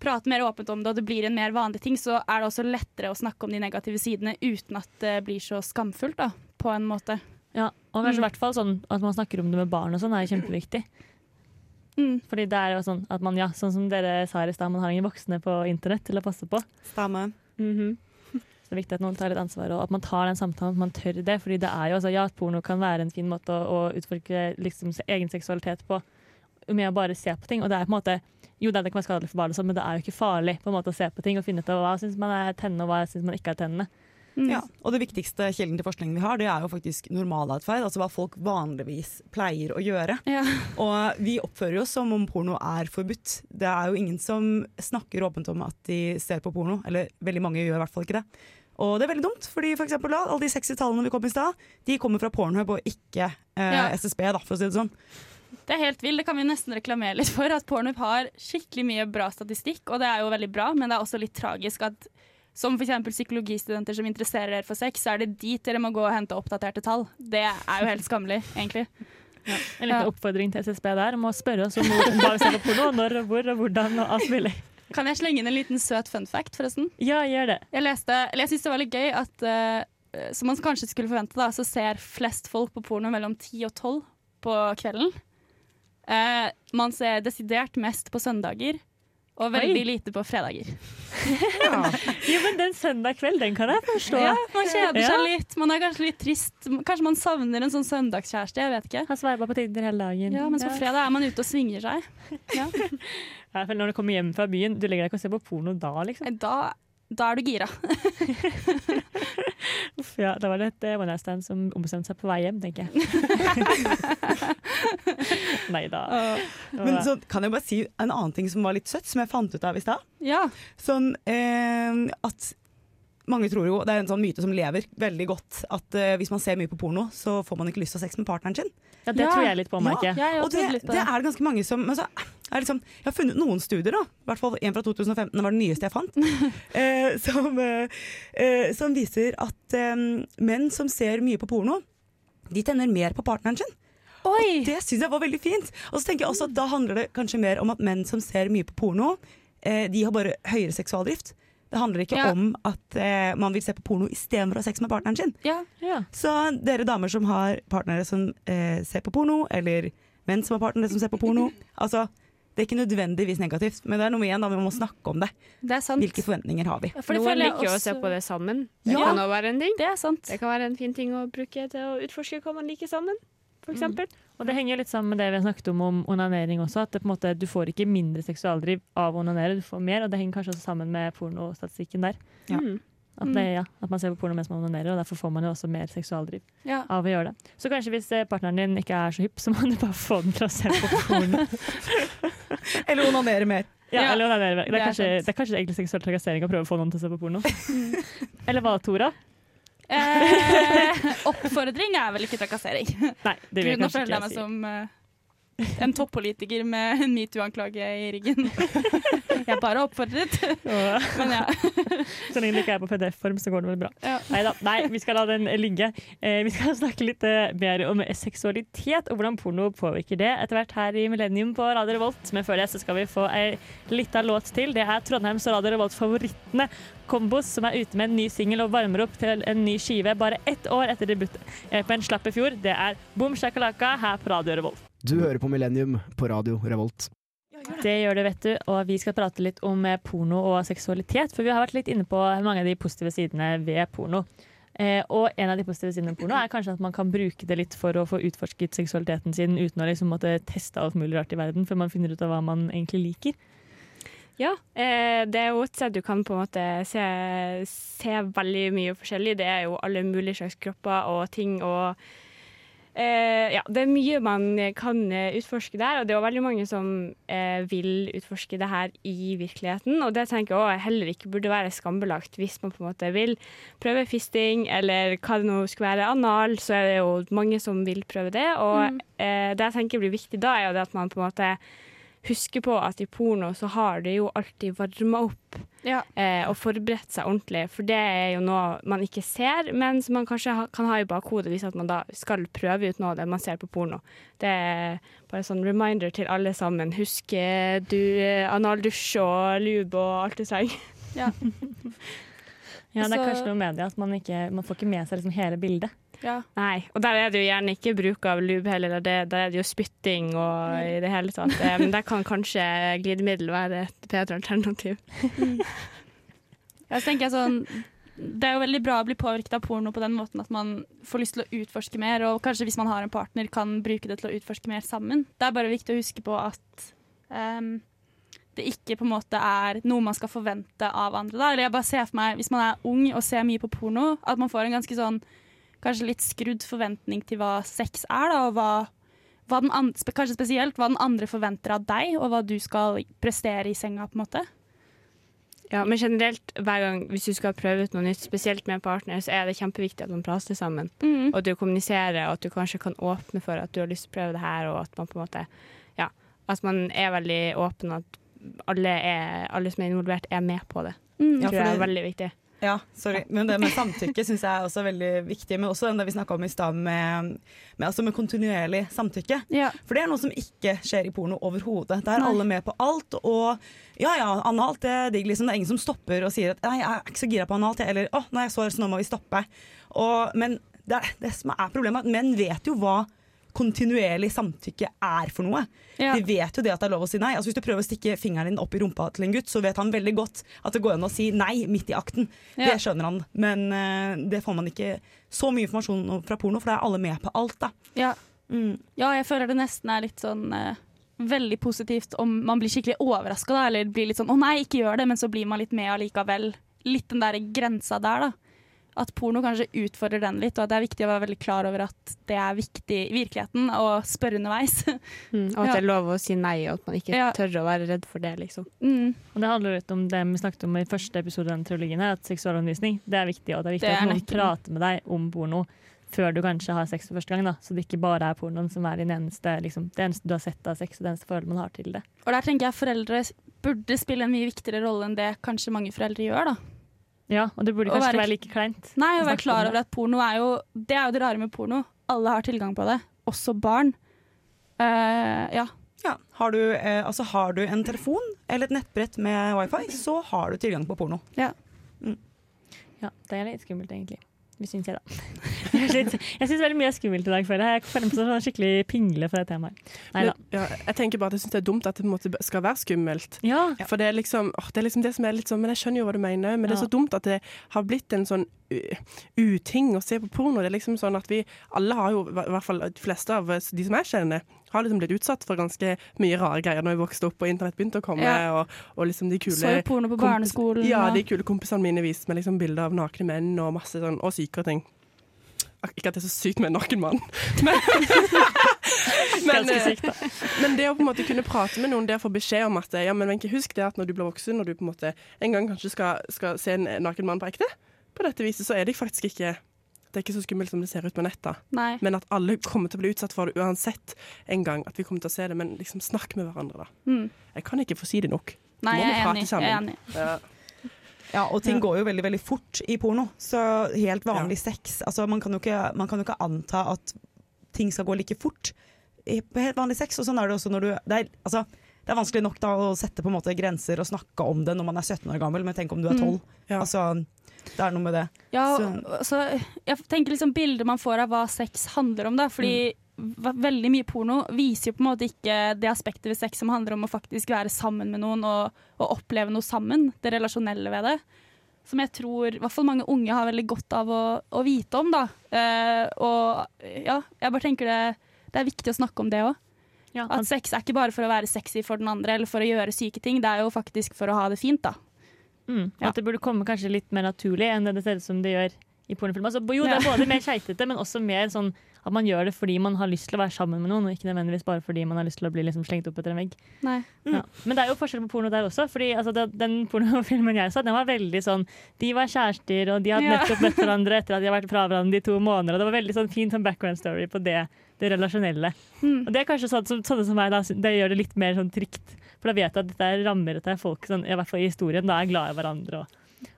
D: prater mer åpent om det, og det blir en mer vanlig ting, så er det også lettere å snakke om de negative sidene uten at det blir så skamfullt, da, på en måte.
A: Ja, og kanskje i
D: Mm.
A: hvert fall sånn at man snakker om det med barn og sånn, er kjempeviktig.
D: Mm.
A: Fordi det er jo sånn at man, ja, sånn som dere sa i stad, man har ingen voksne på internett til å passe på.
F: Stemme.
C: -hmm.
A: Så det er viktig at noen tar litt ansvar, og at man tar den samtalen, at man tør det. fordi det er jo, altså, ja, at porno kan være en fin måte å, å utforske liksom, egen seksualitet på, med å bare se på ting. Og det er på en måte, jo, det, kan være skadelig for barn, sånn, men det er jo ikke farlig på en måte å se på ting og finne ut av hva syns man er tennende, og hva syns man ikke er tennende.
F: Ja, og det viktigste kilden til forskningen vi har, det er jo faktisk normalatferd. Altså hva folk vanligvis pleier å gjøre.
D: Ja.
F: Og vi oppfører oss som om porno er forbudt. Det er jo ingen som snakker åpent om at de ser på porno. Eller veldig mange gjør i hvert fall ikke det. Og det er veldig dumt, fordi for eksempel da, alle de sexy tallene vi kom i stad, de kommer fra Pornhub og ikke eh,
D: Ja.
F: SSB, da, for å si det sånn.
D: Det er helt vilt. Det kan vi nesten reklamere litt for. At Pornhub har skikkelig mye bra statistikk, og det er jo veldig bra, men det er også litt tragisk at som f.eks. psykologistudenter som interesserer dere for sex, så er det dit dere må gå og hente oppdaterte tall. Det er jo helt skammelig, egentlig.
A: En liten
D: Ja.
A: oppfordring til SSB der om å spørre oss om hva vi ser på porno, når og hvor og hvordan og alt mulig.
D: Kan jeg slenge inn en liten søt fun fact, forresten?
A: Ja, gjør det.
D: Jeg leste, eller jeg synes det var litt gøy at uh, som man kanskje skulle forvente, da, så ser flest folk på porno mellom 10 og 12 på kvelden. Uh, man ser desidert mest på søndager, og veldig
A: Oi.
D: lite på fredager.
A: Jo, men den søndag kveld, den kan jeg forstå.
D: Ja, man kjeder
A: Ja.
D: seg litt, man er kanskje litt trist. Kanskje man savner en sånn søndagskjæreste, jeg vet ikke.
A: Har sveipa på Tinder hele dagen.
D: Ja, Mens på fredag er man ute og svinger seg. [laughs]
A: Ja, for når du kommer hjem fra byen, du legger deg ikke og ser på porno da, liksom.
D: Da, da er du gira. [laughs]
A: Uff, ja, da var det et eh, one night stand som ombestemte seg på vei hjem, tenker jeg. [laughs] Nei da.
F: Men så kan jeg bare si en annen ting som var litt søtt, som jeg fant ut av i stad.
D: Ja.
F: Sånn eh, at mange tror jo, Det er en sånn myte som lever veldig godt, at uh, hvis man ser mye på porno, så får man ikke lyst til å ha sex med partneren sin.
A: Ja, det tror jeg litt på, merker jeg.
D: jeg har
F: Og det,
D: på
F: det
D: det.
F: er det ganske mange som så er liksom, Jeg har funnet noen studier, da, i hvert fall en fra 2015, det var den nyeste jeg fant, uh, [laughs] som, uh, eh, som viser at menn som ser mye på porno, de tenner mer på partneren sin.
D: Oi!
F: Det syns jeg var veldig fint. Og så tenker jeg også at Da handler det kanskje mer om at menn som ser mye på porno, eh, de har bare høyere seksualdrift. Det handler ikke
D: Ja.
F: om at eh, man vil se på porno istedenfor å ha sex med partneren sin.
D: Ja.
A: Ja.
F: Så dere damer som har partnere som eh, ser på porno, eller menn som har partnere som ser på porno altså, Det er ikke nødvendigvis negativt, men det er noe igjen da vi må snakke om det.
D: Det er sant.
F: Hvilke forventninger har vi?
D: Ja, for det
C: Noen liker jo å se på det sammen. Det
F: Ja.
C: kan være en ting.
D: Det er sant.
C: Det kan være en fin ting å bruke til å utforske hva man liker sammen, for eksempel.
A: Og det henger litt sammen med det vi har snakket om om onanering også. At det på en måte, du får ikke mindre seksualdriv av å onanere, du får mer. Og det henger kanskje også sammen med pornostatistikken der.
F: Ja.
C: Mm.
A: At, det, ja, at man ser på porno mens man onanerer, og derfor får man jo også mer seksualdriv
D: Ja.
A: av å gjøre det. Så kanskje hvis eh, partneren din ikke er så hypp, så må du bare få den til å se på porno. [laughs]
F: Eller onanere mer.
A: Ja,
D: Ja,
A: eller onanere. mer.
D: det
A: er
D: er
A: kanskje, det er kanskje egentlig seksuell trakassering å prøve å få noen til å se på porno. eller hva, Tora?
D: Eh, oppfordring er vel ikke trakassering.
A: Nei, det vil
D: Gud, nå føler jeg meg som eh, en toppolitiker med en metoo-anklage i ryggen. [laughs] jeg bare oppfordret, men ja.
A: Så lenge det ikke er på PDF-form, så går det vel bra.
D: Ja.
A: Neida, Nei, vi skal la den ligge. Eh, vi skal [laughs] snakke litt eh, mer om seksualitet og hvordan porno påvirker det etter hvert her i Millennium på Radio Revolt. Men før det så skal vi få ei lita låt til. Det er Trondheims og Radio Revolts favorittene Kombos, som er ute med en ny singel og varmer opp til en ny skive bare ett år etter debuten EP-en slapp i fjor. Det er Boom Shakalaka her på Radio Revolt.
H: Du hører på Millennium på Radio Revolt.
A: Det gjør det, vet du. Og vi skal prate litt om eh, porno og seksualitet. For vi har vært litt inne på mange av de positive sidene ved porno. Eh, og en av de positive sidene med porno er kanskje at man kan bruke det litt for å få utforsket seksualiteten sin uten å liksom måtte teste alt mulig rart i verden, før man finner ut av hva man egentlig liker.
C: Ja, eh, det er jo et sted du kan på en måte se, se veldig mye forskjellig. Det er jo alle mulige slags kropper og ting og eh, Ja, det er mye man kan eh, utforske der, og det er jo veldig mange som eh, vil utforske det her i virkeligheten. Og det tenker jeg også heller ikke burde være skambelagt hvis man på en måte vil prøve fisting, eller hva det nå skulle være, anal, så er det jo mange som vil prøve det. Og eh, det jeg tenker blir viktig da, er jo det at man på en måte huske på at i porno så har du jo alltid varma opp
D: Ja.
C: eh, og forberedt seg ordentlig, for det er jo noe man ikke ser, men som man kanskje ha, kan ha i bakhodet hvis at man da skal prøve ut noe av det man ser på porno. Det er bare sånn reminder til alle sammen. Husk eh, du, eh, analdusj og lube og alt du trenger.
A: Ja, [laughs] det er kanskje noe med det at man, ikke, man får ikke med seg liksom hele bildet.
D: Ja.
C: Nei, og der er det jo gjerne ikke bruk av lube heller, der, er det jo spytting og i det hele tatt. Eh, Men der kan kanskje glidemiddel være et bedre alternativ.
D: Så tenker sånn det er jo veldig bra å bli påvirket av porno på den måten at man får lyst til å utforske mer, og kanskje hvis man har en partner, kan bruke det til å utforske mer sammen. Det er bare viktig å huske på at um, det ikke på en måte er noe man skal forvente av andre. Da. Eller jeg bare ser for meg, Hvis man er ung og ser mye på porno, at man får en ganske sånn kanskje litt skrudd forventning til hva sex er, da, og hva, hva den andre kanskje spesielt hva den andre forventer av deg, og hva du skal prestere i senga, på en måte.
C: Ja, men generelt, hver gang hvis du skal prøve ut noe nytt, spesielt med en partner, så er det kjempeviktig at man prater sammen. Og at du kommuniserer, og at du kanskje kan åpne for at du har lyst til å prøve det her, og at man på en måte Ja, at man er veldig åpen, og at alle, er, alle som er involvert, er med på det.
D: Mm.
F: Ja, for
C: jeg er veldig viktig.
F: Ja, sorry. Men det med samtykke syns jeg er også veldig viktig. Men også det vi snakka om i stad med, med, altså med kontinuerlig samtykke.
D: Ja.
F: For det er noe som ikke skjer i porno overhodet. Der er
D: Nei.
F: alle med på alt. Og ja ja, analt det er digg, liksom. Det er ingen som stopper og sier at nei, jeg er ikke så gira på analt, jeg. Eller å, nei, jeg sår, så nå må vi stoppe. Og, men det, er, det som er problemet, er menn vet jo hva kontinuerlig samtykke er for noe.
D: Ja.
F: De vet jo det at det er lov å si nei. Altså Hvis du prøver å stikke fingeren din opp i rumpa til en gutt, så vet han veldig godt at det går an å si nei midt i akten.
D: Ja.
F: Det skjønner han. Men uh, det får man ikke så mye informasjon fra porno, for da er alle med på alt. da.
D: Ja.
F: Mm.
D: Ja, jeg føler det nesten er litt sånn uh, veldig positivt om man blir skikkelig overraska, eller blir litt sånn 'å nei, ikke gjør det', men så blir man litt med allikevel. Litt den der grensa der, da. At porno kanskje utfordrer den litt, og at det er viktig å være veldig klar over at det er viktig i virkeligheten å spørre underveis. [laughs]
C: Mm, og at
D: Ja.
C: det er lov å si nei, og at man ikke
D: Ja.
C: tør å være redd for det, liksom.
D: Mm.
A: Og det handler litt om det vi snakket om i første episode av den trilogien her, at seksualundervisning det er viktig, og det er viktig
D: Det er
A: at noen
D: nøkkelen.
A: prater med deg om porno før du kanskje har sex for første gang, da. så det ikke bare er pornoen som er din eneste, liksom, det eneste du har sett av sex, og det eneste forholdet man har til det.
D: Og der tenker jeg foreldre burde spille en mye viktigere rolle enn det kanskje mange foreldre gjør, da.
A: Ja, og det burde kanskje
D: være-
A: ikke være like kleint.
D: Nei, å være klar over at porno er jo Det er jo det rare med porno. Alle har tilgang på det, også barn. Uh, ja.
F: Ja. Har, du, eh, altså, har du en telefon eller et nettbrett med wifi, så har du tilgang på porno.
A: Ja, det er litt skummelt, egentlig. Syns jeg, da. [laughs] Jeg syns veldig mye er skummelt i dag, føler jeg. Jeg føler meg som en skikkelig pingle for det temaet. Nei da.
B: Men, ja, jeg tenker bare at jeg syns det er dumt at det på en måte skal være skummelt.
A: Ja.
B: For det er, liksom, åh, det er liksom det som er litt sånn Men jeg skjønner jo hva du mener, men det er så dumt at det har blitt en sånn uting å se på porno. Det er liksom sånn at vi alle har jo, i hvert fall de fleste av de som jeg kjenner, har liksom blitt utsatt for ganske mye rare greier når jeg vokste opp og internett begynte å komme.
D: Ja.
B: Og, og liksom de kule
D: Så jo porno på barneskolen.
B: Ja, de kule kompisene mine viste meg liksom bilder av nakne menn og masse sånn, og sykere ting. Ikke at det er så sykt med en naken mann, [laughs] men, [laughs] men, eh, men det å på en måte kunne prate med noen der få beskjed om at ja, men Wenche, husk det at når du blir voksen, når du på en måte en gang kanskje skal, skal se en naken mann på ekte, på dette viset, så er det faktisk ikke det er ikke så skummelt som det ser ut på nettet.
D: Nei.
B: Men at alle kommer til å bli utsatt for det uansett en gang. At vi kommer til å se det. Men liksom snakk med hverandre, da.
D: Mm.
B: Jeg kan ikke få si det nok.
D: Nei,
B: Må vi
D: jeg er
B: prate
D: enig. Jeg er enig.
B: Ja.
F: Ja, og ting går jo veldig veldig fort i porno. Så helt vanlig sex altså man, kan jo ikke, man kan jo ikke anta at ting skal gå like fort på helt vanlig sex. Og sånn er det også når du det er, altså, det er vanskelig nok da å sette på en måte grenser og snakke om det når man er 17 år gammel, men tenk om du er 12.
B: Ja.
F: Altså, det er noe med det.
D: Ja,
F: Så-
D: så jeg tenker liksom bildet man får av hva sex handler om, da. Fordi mm. veldig mye porno viser jo på en måte ikke det aspektet ved sex som handler om å faktisk være sammen med noen og, og oppleve noe sammen. Det relasjonelle ved det. Som jeg tror i hvert fall mange unge har veldig godt av å, å vite om, da. Eh, og ja, jeg bare tenker det, det er viktig å snakke om det òg.
A: Ja,
D: At sex er ikke bare for å være sexy for den andre eller for å gjøre syke ting, det er jo faktisk for å ha det fint, da.
A: Mm,
D: Ja.
A: At det burde komme kanskje litt mer naturlig enn det det ser ut som det gjør i pornofilm. Altså, jo, det er både mer [laughs] keitete, men også mer sånn at man gjør det fordi man har lyst til å være sammen med noen, og ikke nødvendigvis bare fordi man har lyst til å bli liksom slengt opp etter en vegg.
D: Nei.
A: Ja. Men det er jo forskjell på porno der også. Fordi altså, det, Den pornofilmen jeg så, den var veldig sånn De var kjærester, og de hadde nettopp møtt hverandre etter at de har vært fra hverandre i to måneder. Og det var veldig sånn fin sånn background story på det, det relasjonelle.
D: Mm.
A: Og det er kanskje sånn som, sånne som meg, da, det gjør det litt mer sånn trygt. For da vet du at dette er rammer, dette er folk sånn, i hvert fall i historien, da er glad i hverandre og,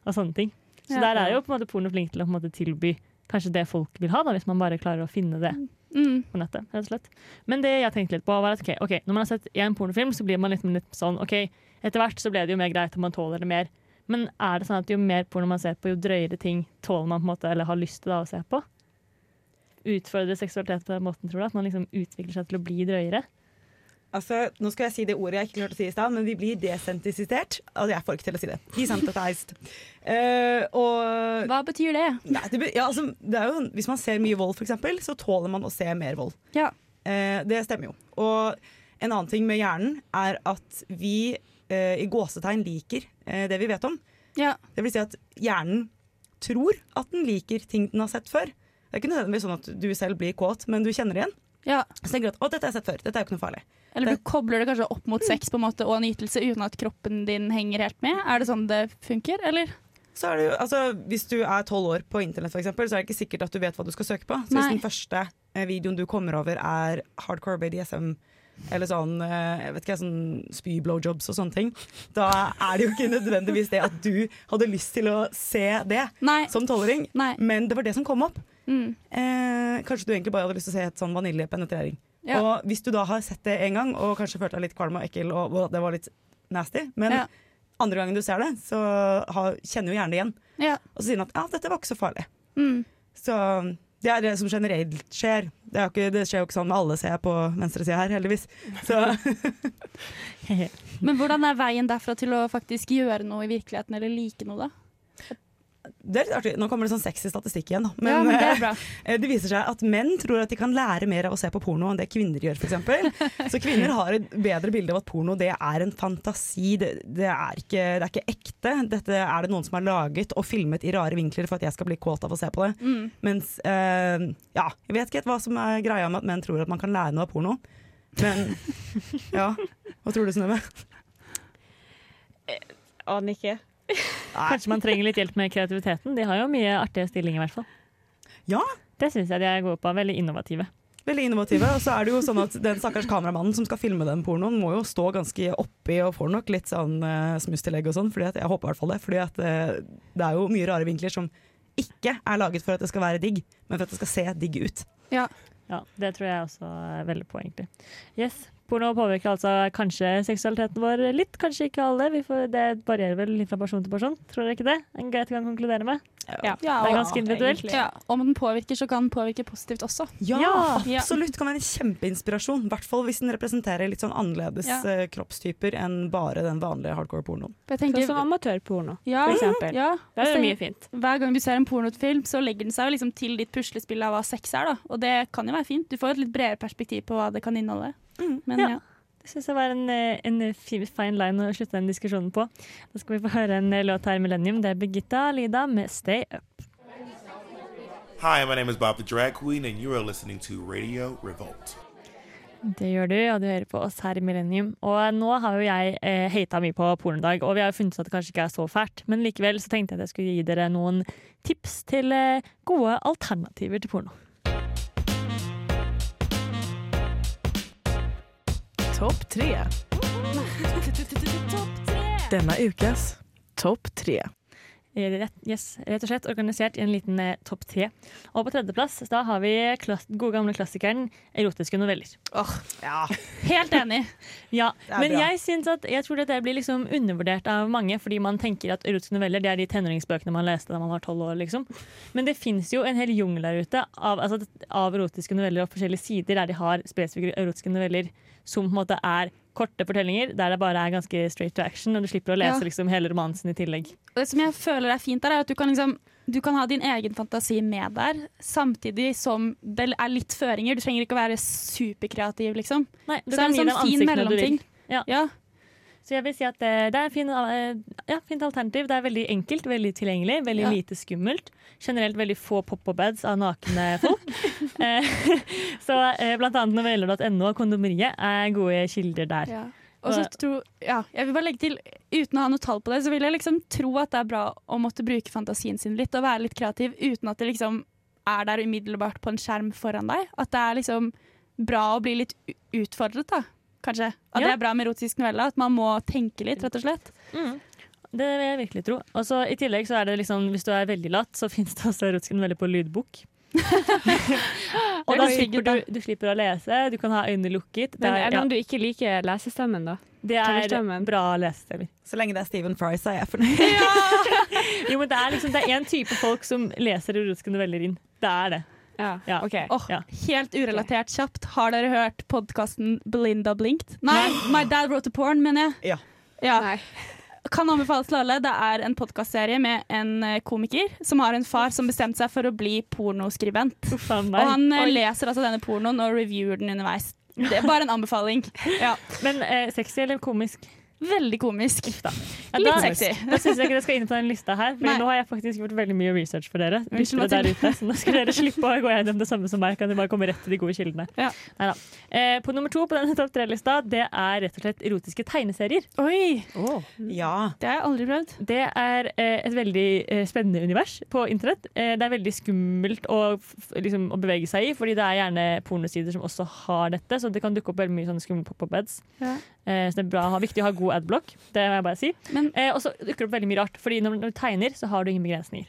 A: og sånne ting. Så
D: Ja.
A: der er jo på en måte porno flink til å på en måte tilby kanskje det folk vil ha, da, hvis man bare klarer å finne det
D: Mm.
A: på nettet. rett og slett. Men det jeg tenkte litt på, var at okay, okay, når man har sett én pornofilm, så blir man litt, litt sånn OK, etter hvert så ble det jo mer greit, og man tåler det mer. Men er det sånn at jo mer porno man ser på, jo drøyere ting tåler man på en måte, eller har lyst til da å se på? Utfordrer seksualitet på den måten, tror du? At man liksom utvikler seg til å bli drøyere?
F: Altså, nå skal jeg si det ordet jeg ikke klarte å si i stad, men vi blir desentisisert. Altså, jeg får ikke til å si det. Desensitized. Uh, og
D: Hva betyr det?
F: Nei, det, ja, altså, det er jo, hvis man ser mye vold, eksempel, så tåler man å se mer vold.
D: Ja.
F: Uh, det stemmer jo. Og en annen ting med hjernen er at vi uh, i gåsetegn liker eh, det vi vet om.
D: Ja.
F: Det vil si at hjernen tror at den liker ting den har sett før. Det er ikke nødvendigvis sånn at du selv blir kåt, men du kjenner igjen.
D: Ja.
F: Så tenker du at å, dette har jeg sett før, dette er jo ikke noe farlig.
D: Eller du kobler det kanskje opp mot sex på en måte og nytelse uten at kroppen din henger helt med. Er det sånn det funker, eller?
F: Så er det jo, altså, hvis du er tolv år på internett, for eksempel, så er det ikke sikkert at du vet hva du skal søke på. Så
D: Nei.
F: hvis den første eh, videoen du kommer over er hardcore BDSM eller sånn, eh, jeg vet ikke, sånn spy-blowjobs og sånne ting, da er det jo ikke nødvendigvis det at du hadde lyst til å se det
D: Nei.
F: som tolvåring, men det var det som kom opp.
D: Mm.
F: Eh, kanskje du egentlig bare hadde lyst til å se et sånn vaniljepenetrering.
D: Ja.
F: Og hvis du da har sett det en gang og kanskje følt deg litt kvalm og ekkel og, og det var litt nasty, men
D: Ja.
F: andre gangen du ser det, så har, kjenner jo hjernen det igjen.
D: Ja.
F: Og så sier den at ja, dette var ikke så farlig.
D: Mm.
F: Så det er det som generelt skjer. Det, jo ikke, det skjer jo ikke sånn med alle, ser jeg på venstresida her, heldigvis. Så [laughs]
D: Men hvordan er veien derfra til å faktisk gjøre noe i virkeligheten, eller like noe, da?
F: Det er litt artig. Nå kommer det sånn sexy statistikk igjen, men,
D: ja, men det er bra.
F: eh, [laughs] det viser seg at menn tror at de kan lære mer av å se på porno enn det kvinner gjør, f.eks. [laughs] Så kvinner har et bedre bilde av at porno det er en fantasi. Det, det, er ikke, det er ikke ekte. Dette er det noen som har laget og filmet i rare vinkler for at jeg skal bli kåt av å se på det.
D: Mm.
F: Mens eh, Ja, jeg vet ikke hva som er greia med at menn tror at man kan lære noe av porno. Men [laughs] ja. Hva tror du, Synnøve?
A: Aner ikke. Kanskje man trenger litt hjelp med kreativiteten. De har jo mye artige stillinger, i hvert fall.
F: Ja.
A: Det syns jeg de er gode på. Veldig innovative.
F: Veldig innovative. Og så er det jo sånn at den stakkars kameramannen som skal filme den pornoen, må jo stå ganske oppi og får nok litt sånn uh, smusstillegg og sånn. Fordi at, jeg håper i hvert fall det. Fordi at uh, det er jo mye rare vinkler som ikke er laget for at det skal være digg, men for at det skal se digg ut.
D: Ja.
A: Ja, Det tror jeg også er veldig på, egentlig. Yes, Porno påvirker altså kanskje seksualiteten vår litt, kanskje ikke alle. Vi får, det varierer vel litt fra person til person. Tror dere ikke det? En greit gang kan konkludere med?
D: Ja.
A: Det er ganske individuelt.
D: Ja. Om den påvirker, så kan den påvirke positivt også.
F: Ja,
D: Ja.
F: absolutt! Kan være en kjempeinspirasjon. I hvert fall hvis den representerer litt sånn annerledes
D: Ja.
F: eh, kroppstyper enn bare den vanlige hardcore pornoen.
C: Sånn som amatørporno,
D: ja,
C: for eksempel.
D: Ja,
C: Det
D: er
C: mye fint.
D: Hver gang du ser en pornofilm, så legger den seg liksom til ditt puslespill av hva sex er. Da. Og det kan jo være fint. Du får et litt bredere perspektiv på hva det kan inneholde. Men
A: Ja.
D: ja.
A: Det syns jeg var en, eh, en fin, fine line å slutte den diskusjonen på. Da skal vi få høre en eh, låt her Millennium. Det er Birgitta Lida med 'Stay Up'.
I: Hi, my name is Bob the Drag Queen, and you are listening to Radio Revolt.
A: Det gjør du, og du hører på oss her i Millennium. Og nå har jo jeg eh, hata mye på pornodag, og vi har jo funnet ut at det kanskje ikke er så fælt. Men likevel så tenkte jeg at jeg skulle gi dere noen tips til eh, gode alternativer til porno.
B: Topp tre. Denna ukas [laughs] topp tre.
A: Rett, yes, rett og slett organisert i en liten eh, topp tre. Og på tredjeplass da har vi gode gamle klassikeren erotiske noveller.
F: Ja, [laughs]
D: Helt enig.
A: Ja, Men
F: bra.
A: jeg, synes at, jeg tror dette blir liksom undervurdert av mange, fordi man tenker at erotiske noveller det er de tenåringsbøkene man leste da man var tolv år. liksom. Men det fins jo en hel jungel der ute av, altså, av erotiske noveller og forskjellige sider der de har spesifikke erotiske noveller som på en måte er korte fortellinger, der det bare er ganske straight to action, og du slipper å lese
D: Ja.
A: liksom hele romansen i tillegg.
D: Og det som jeg føler er fint der, er at du kan, liksom, du kan ha din egen fantasi med der, samtidig som det er litt føringer. Du trenger ikke å være superkreativ, liksom.
A: Nei, du
D: Så
A: kan
D: det
A: er
D: en sånn fin mellomting.
A: Ja.
D: Ja.
A: Så jeg vil si at det, det er et fin, eh, ja, fint alternativ. Det er veldig enkelt, veldig tilgjengelig, veldig
D: Ja.
A: lite skummelt. Generelt veldig få pop-up-ads av nakne folk. Eh, [laughs] så eh, blant annet noveller.no og Kondomeriet er gode kilder der.
D: Ja. Og så tro, ja, jeg vil bare legge til, uten å ha noe tall på det, så vil jeg liksom tro at det er bra å måtte bruke fantasien sin litt og være litt kreativ uten at det liksom er der umiddelbart på en skjerm foran deg. At det er liksom bra å bli litt utfordret, da. Kanskje. At
A: Ja.
D: det er bra med erotisk novelle. At man må tenke litt, rett og slett.
A: Mm. Det vil jeg virkelig tro. Og så I tillegg så er det liksom, hvis du er veldig latt, så [laughs] fins det også erotisk novelle på lydbok. [laughs] og da slipper du, du slipper å lese, du kan ha øynene lukket.
C: Men
A: er,
C: det
A: ja,
C: om du ikke liker lesestemmen, da?
A: det er bra lesestemmer.
F: Så lenge det er Stephen Fry, så er jeg fornøyd. [laughs]
A: Jo, men det er liksom Det er én type folk som leser erotiske noveller inn. Det er det.
C: Ja,
A: Ja.
C: Okay.
D: Oh,
A: Ja.
D: Helt urelatert kjapt. Har dere hørt podkasten Belinda Blinked? Nei, My Dad Wrote a Porn, mener jeg.
F: Ja.
D: Ja.
C: Nei.
D: Kan anbefales til alle. Det er en podkastserie med en eh, komiker som har en far som bestemte seg for å bli pornoskribent.
A: Uff
D: Og han Oi. leser altså denne pornoen og reviewer den underveis. Det er bare en anbefaling. [laughs] Ja.
A: Men eh, sexy eller komisk?
D: Veldig komisk.
A: Ja,
D: Litt
A: da-
D: sexy.
A: Da syns jeg ikke det skal inn på den lista her, for nå har jeg faktisk gjort veldig mye research for dere.
D: Unnskyld,
A: lyttere der ute, så nå skal dere slippe å gå gjennom det samme som meg. Kan dere bare komme rett til de gode kildene.
D: Ja.
A: Eh, på nummer to på denne topp tre-lista, det er rett og slett erotiske tegneserier.
D: Oi,
F: Ja.
D: det har jeg aldri prøvd.
A: Det er eh, et veldig eh, spennende univers på internett. Eh, det er veldig skummelt å, f- liksom, å bevege seg i, fordi det er gjerne pornosider som også har dette, så det kan dukke opp veldig mye sånne skumle pop-up-beds.
D: Ja.
A: Eh, så det er bra, viktig å ha god adblock, det må jeg bare si. Eh, og så dukker det opp veldig mye rart, fordi når, når du tegner, så har du ingen begrensninger.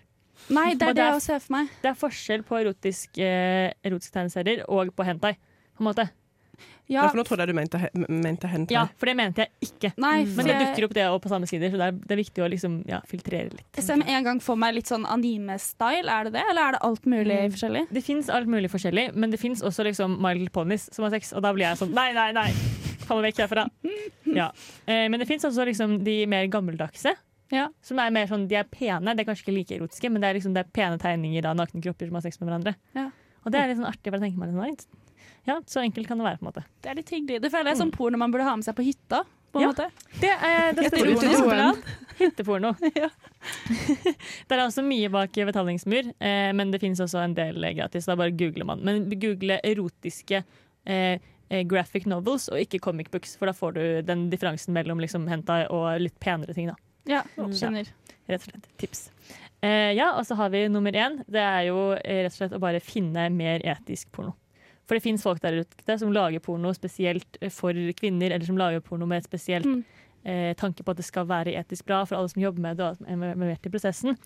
D: Nei, det er
A: det
D: det
A: er-
D: jeg ser for meg.
A: Det er forskjell på erotisk, eh, erotiske tegneserier og på hentai. På en måte.
D: Ja,
B: nå trodde jeg du mente, mente hentai.
A: Ja, for det mente jeg ikke.
D: nei,
A: Men det dukker opp det også på samme sider, så det er, det er viktig å liksom, ja, filtrere litt.
D: jeg ser med en gang for meg litt sånn anime-style. Er det det, eller er det alt mulig
A: Mm.
D: forskjellig?
A: Det fins alt mulig forskjellig, men det fins også liksom My Little Ponies som har sex, og da blir jeg sånn nei, nei, nei! Få vekk herfra. Ja. Eh, men det fins også liksom de mer gammeldagse.
D: Ja.
A: Som er mer sånn, De er pene, det er kanskje ikke like erotiske, men det er liksom det er pene tegninger av nakne kropper som har sex med hverandre.
D: Ja.
A: Og det er litt sånn artig. Bare tenke meg litt sånn, Ja, Så enkelt kan det være. på en måte
D: Det er litt hyggelig. Det føler jeg som porno man burde ha med seg på hytta. På en
A: Ja.
D: måte.
A: Det er, det
D: porno.
A: står [laughs] hytteporno. [laughs]
D: Ja. [laughs]
A: det er også mye bak betalingsmur, eh, men det finnes også en del eh, gratis. Da bare googler man. Men google erotiske eh, eh, graphic novels og ikke comic books, for da får du den differansen mellom liksom, hentai og litt penere ting. da
D: Ja,
A: skjønner.
D: skjønner.
A: Rett og slett. Tips. Eh, ja, og så har vi nummer én. Det er jo eh, rett og slett å bare finne mer etisk porno. For det fins folk der ute som lager porno spesielt eh, for kvinner, eller som lager porno med et spesielt
D: Mm.
A: eh, tanke på at det skal være etisk bra for alle som jobber med det og er involvert i prosessen.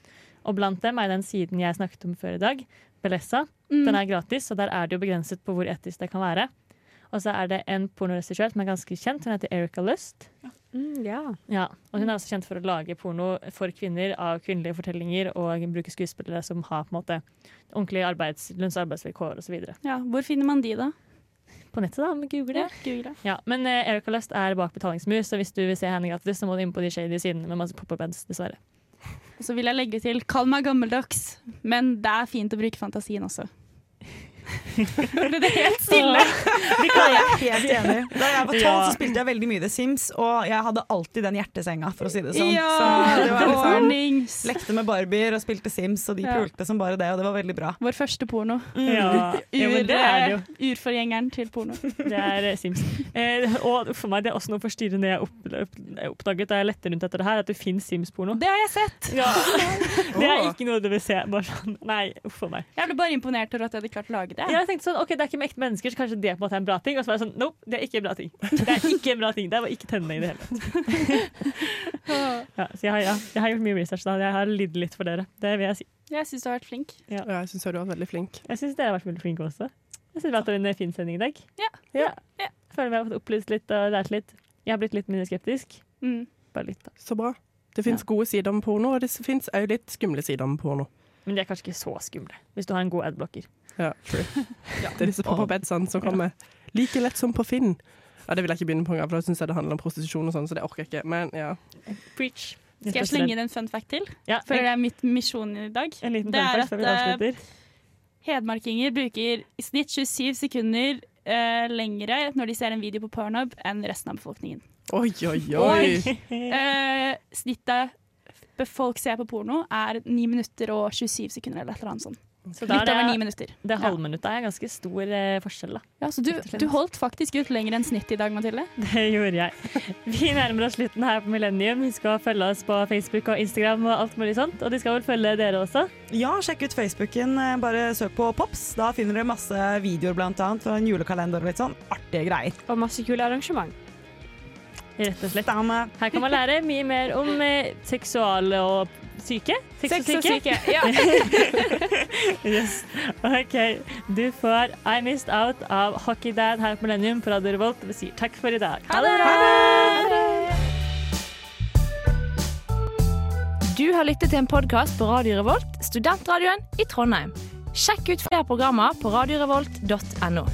A: Og blant dem er den siden jeg snakket om før i dag, Belessa.
D: Mm.
A: Den er gratis, og der er det jo begrenset på hvor etisk det kan være. Og så er det en pornoregissør som er ganske kjent, hun heter Erica Lust.
C: Mm, ja.
A: Ja, og hun er også kjent for å lage porno for kvinner av kvinnelige fortellinger og bruke skuespillere som har på en måte ordentlige arbeids, lønns- og arbeidsvilkår osv.
D: Ja, hvor finner man de, da?
A: På nettet, da. med Google.
D: Ja, Google.
A: Ja, men uh, Erica Lust er bak betalingsmur, så hvis du vil se henne gratis, så må du inn på de shady sidene med masse pop-up-ads, dessverre.
D: Og så vil jeg legge til kall meg gammeldags, men det er fint å bruke fantasien også. Ble det helt [laughs] stille? [laughs]
F: Vi kan jeg er helt enig. Da jeg var tolv,
A: Ja.
F: så spilte jeg veldig mye The Sims, og jeg hadde alltid den hjertesenga, for å si det sånn.
D: Ja,
F: så det var liksom, lekte med barbier og spilte Sims, og de
D: Ja.
F: pulte som bare det, og det var veldig bra.
D: Vår første porno.
A: Ja, ja, men det er det jo.
D: Urforgjengeren til porno. [laughs]
A: Det er eh, Sims. Eh, og for meg, det er også noe forstyrrende jeg opp, jeg oppdaget da jeg lette rundt etter det her, at det fins Sims-porno.
D: Det har jeg sett.
A: Ja. Det er ikke noe du vil se. Bare sånn, nei, uff a meg.
D: Jeg ble bare imponert over at jeg hadde klart å lage det.
A: Ja, jeg tenkte sånn, ok, Det er ikke med ekte mennesker, så kanskje det på en måte er en bra ting. Og så var jeg sånn, nope, det er ikke en bra ting. Det er ikke en bra ting, Det var ikke tennene i det hele tatt. [laughs] Ja, så jeg har, ja, jeg har gjort mye research da. Jeg har lidd litt for dere. Det vil jeg si.
D: Jeg syns du har vært flink.
B: Ja, jeg syns du har vært veldig flink.
A: Jeg syns dere har vært veldig flinke også. Jeg synes vi har hatt en fin sending i dag.
D: Ja.
A: Ja.
D: Ja.
A: Føler vi har fått opplyst litt og lært litt. Jeg har blitt litt mindre skeptisk.
D: Mm.
A: Bare litt, da.
B: Så bra. Det fins gode sider med porno, og det fins òg litt skumle sider med porno.
A: Men de er kanskje ikke så skumle, hvis du har en god adblocker.
B: Ja, true. [laughs] Det er disse pop-up-adsene som kommer like lett som på Finn. Ja, Det vil jeg ikke begynne på, for da syns jeg det handler om prostitusjon og sånn, så det orker jeg ikke. Men ja.
A: Preach.
D: Skal jeg slenge inn en fun fact til?
A: Ja,
D: For det er mitt misjon i dag.
A: en liten
D: Det er at,
A: uh.
D: Hedmarkinger bruker i snitt 27 sekunder uh, lengre når de ser en video på Pornhub enn resten av befolkningen.
B: Oi, oi, oi. [laughs]
D: Eh, snittet folk ser på porno, er 9 minutter og 27 sekunder eller et eller annet sånt.
A: Så da
D: Litt over
A: er
D: 9
A: det,
D: minutter.
A: det halvminuttet er ganske stor eh, forskjell, da.
D: Ja, så du, du holdt faktisk ut lenger enn snittet i dag, Mathilde. [laughs]
A: Det gjorde jeg. Vi nærmer oss slutten her på Millennium. Husk å følge oss på Facebook og Instagram og alt mulig sånt. Og de skal vel følge dere også.
F: Ja, sjekk ut Facebooken. eh, Bare søk på Pops. Da finner dere masse videoer blant annet fra en julekalender og litt sånn artige greier.
C: Og masse kule arrangement.
A: Rett og slett. Her kan man lære mye mer om eh, seksual og syke.
C: Sex, og syke. Ja. [laughs]
A: Yes. OK. Du får I Missed Out av Hockeydad her på Millennium på Radio Revolt. Vi sier takk for i dag. Ha det!
G: Du har lyttet til en podkast på Radio Revolt, studentradioen i Trondheim.
J: Sjekk ut flere programmer på radiorevolt.no.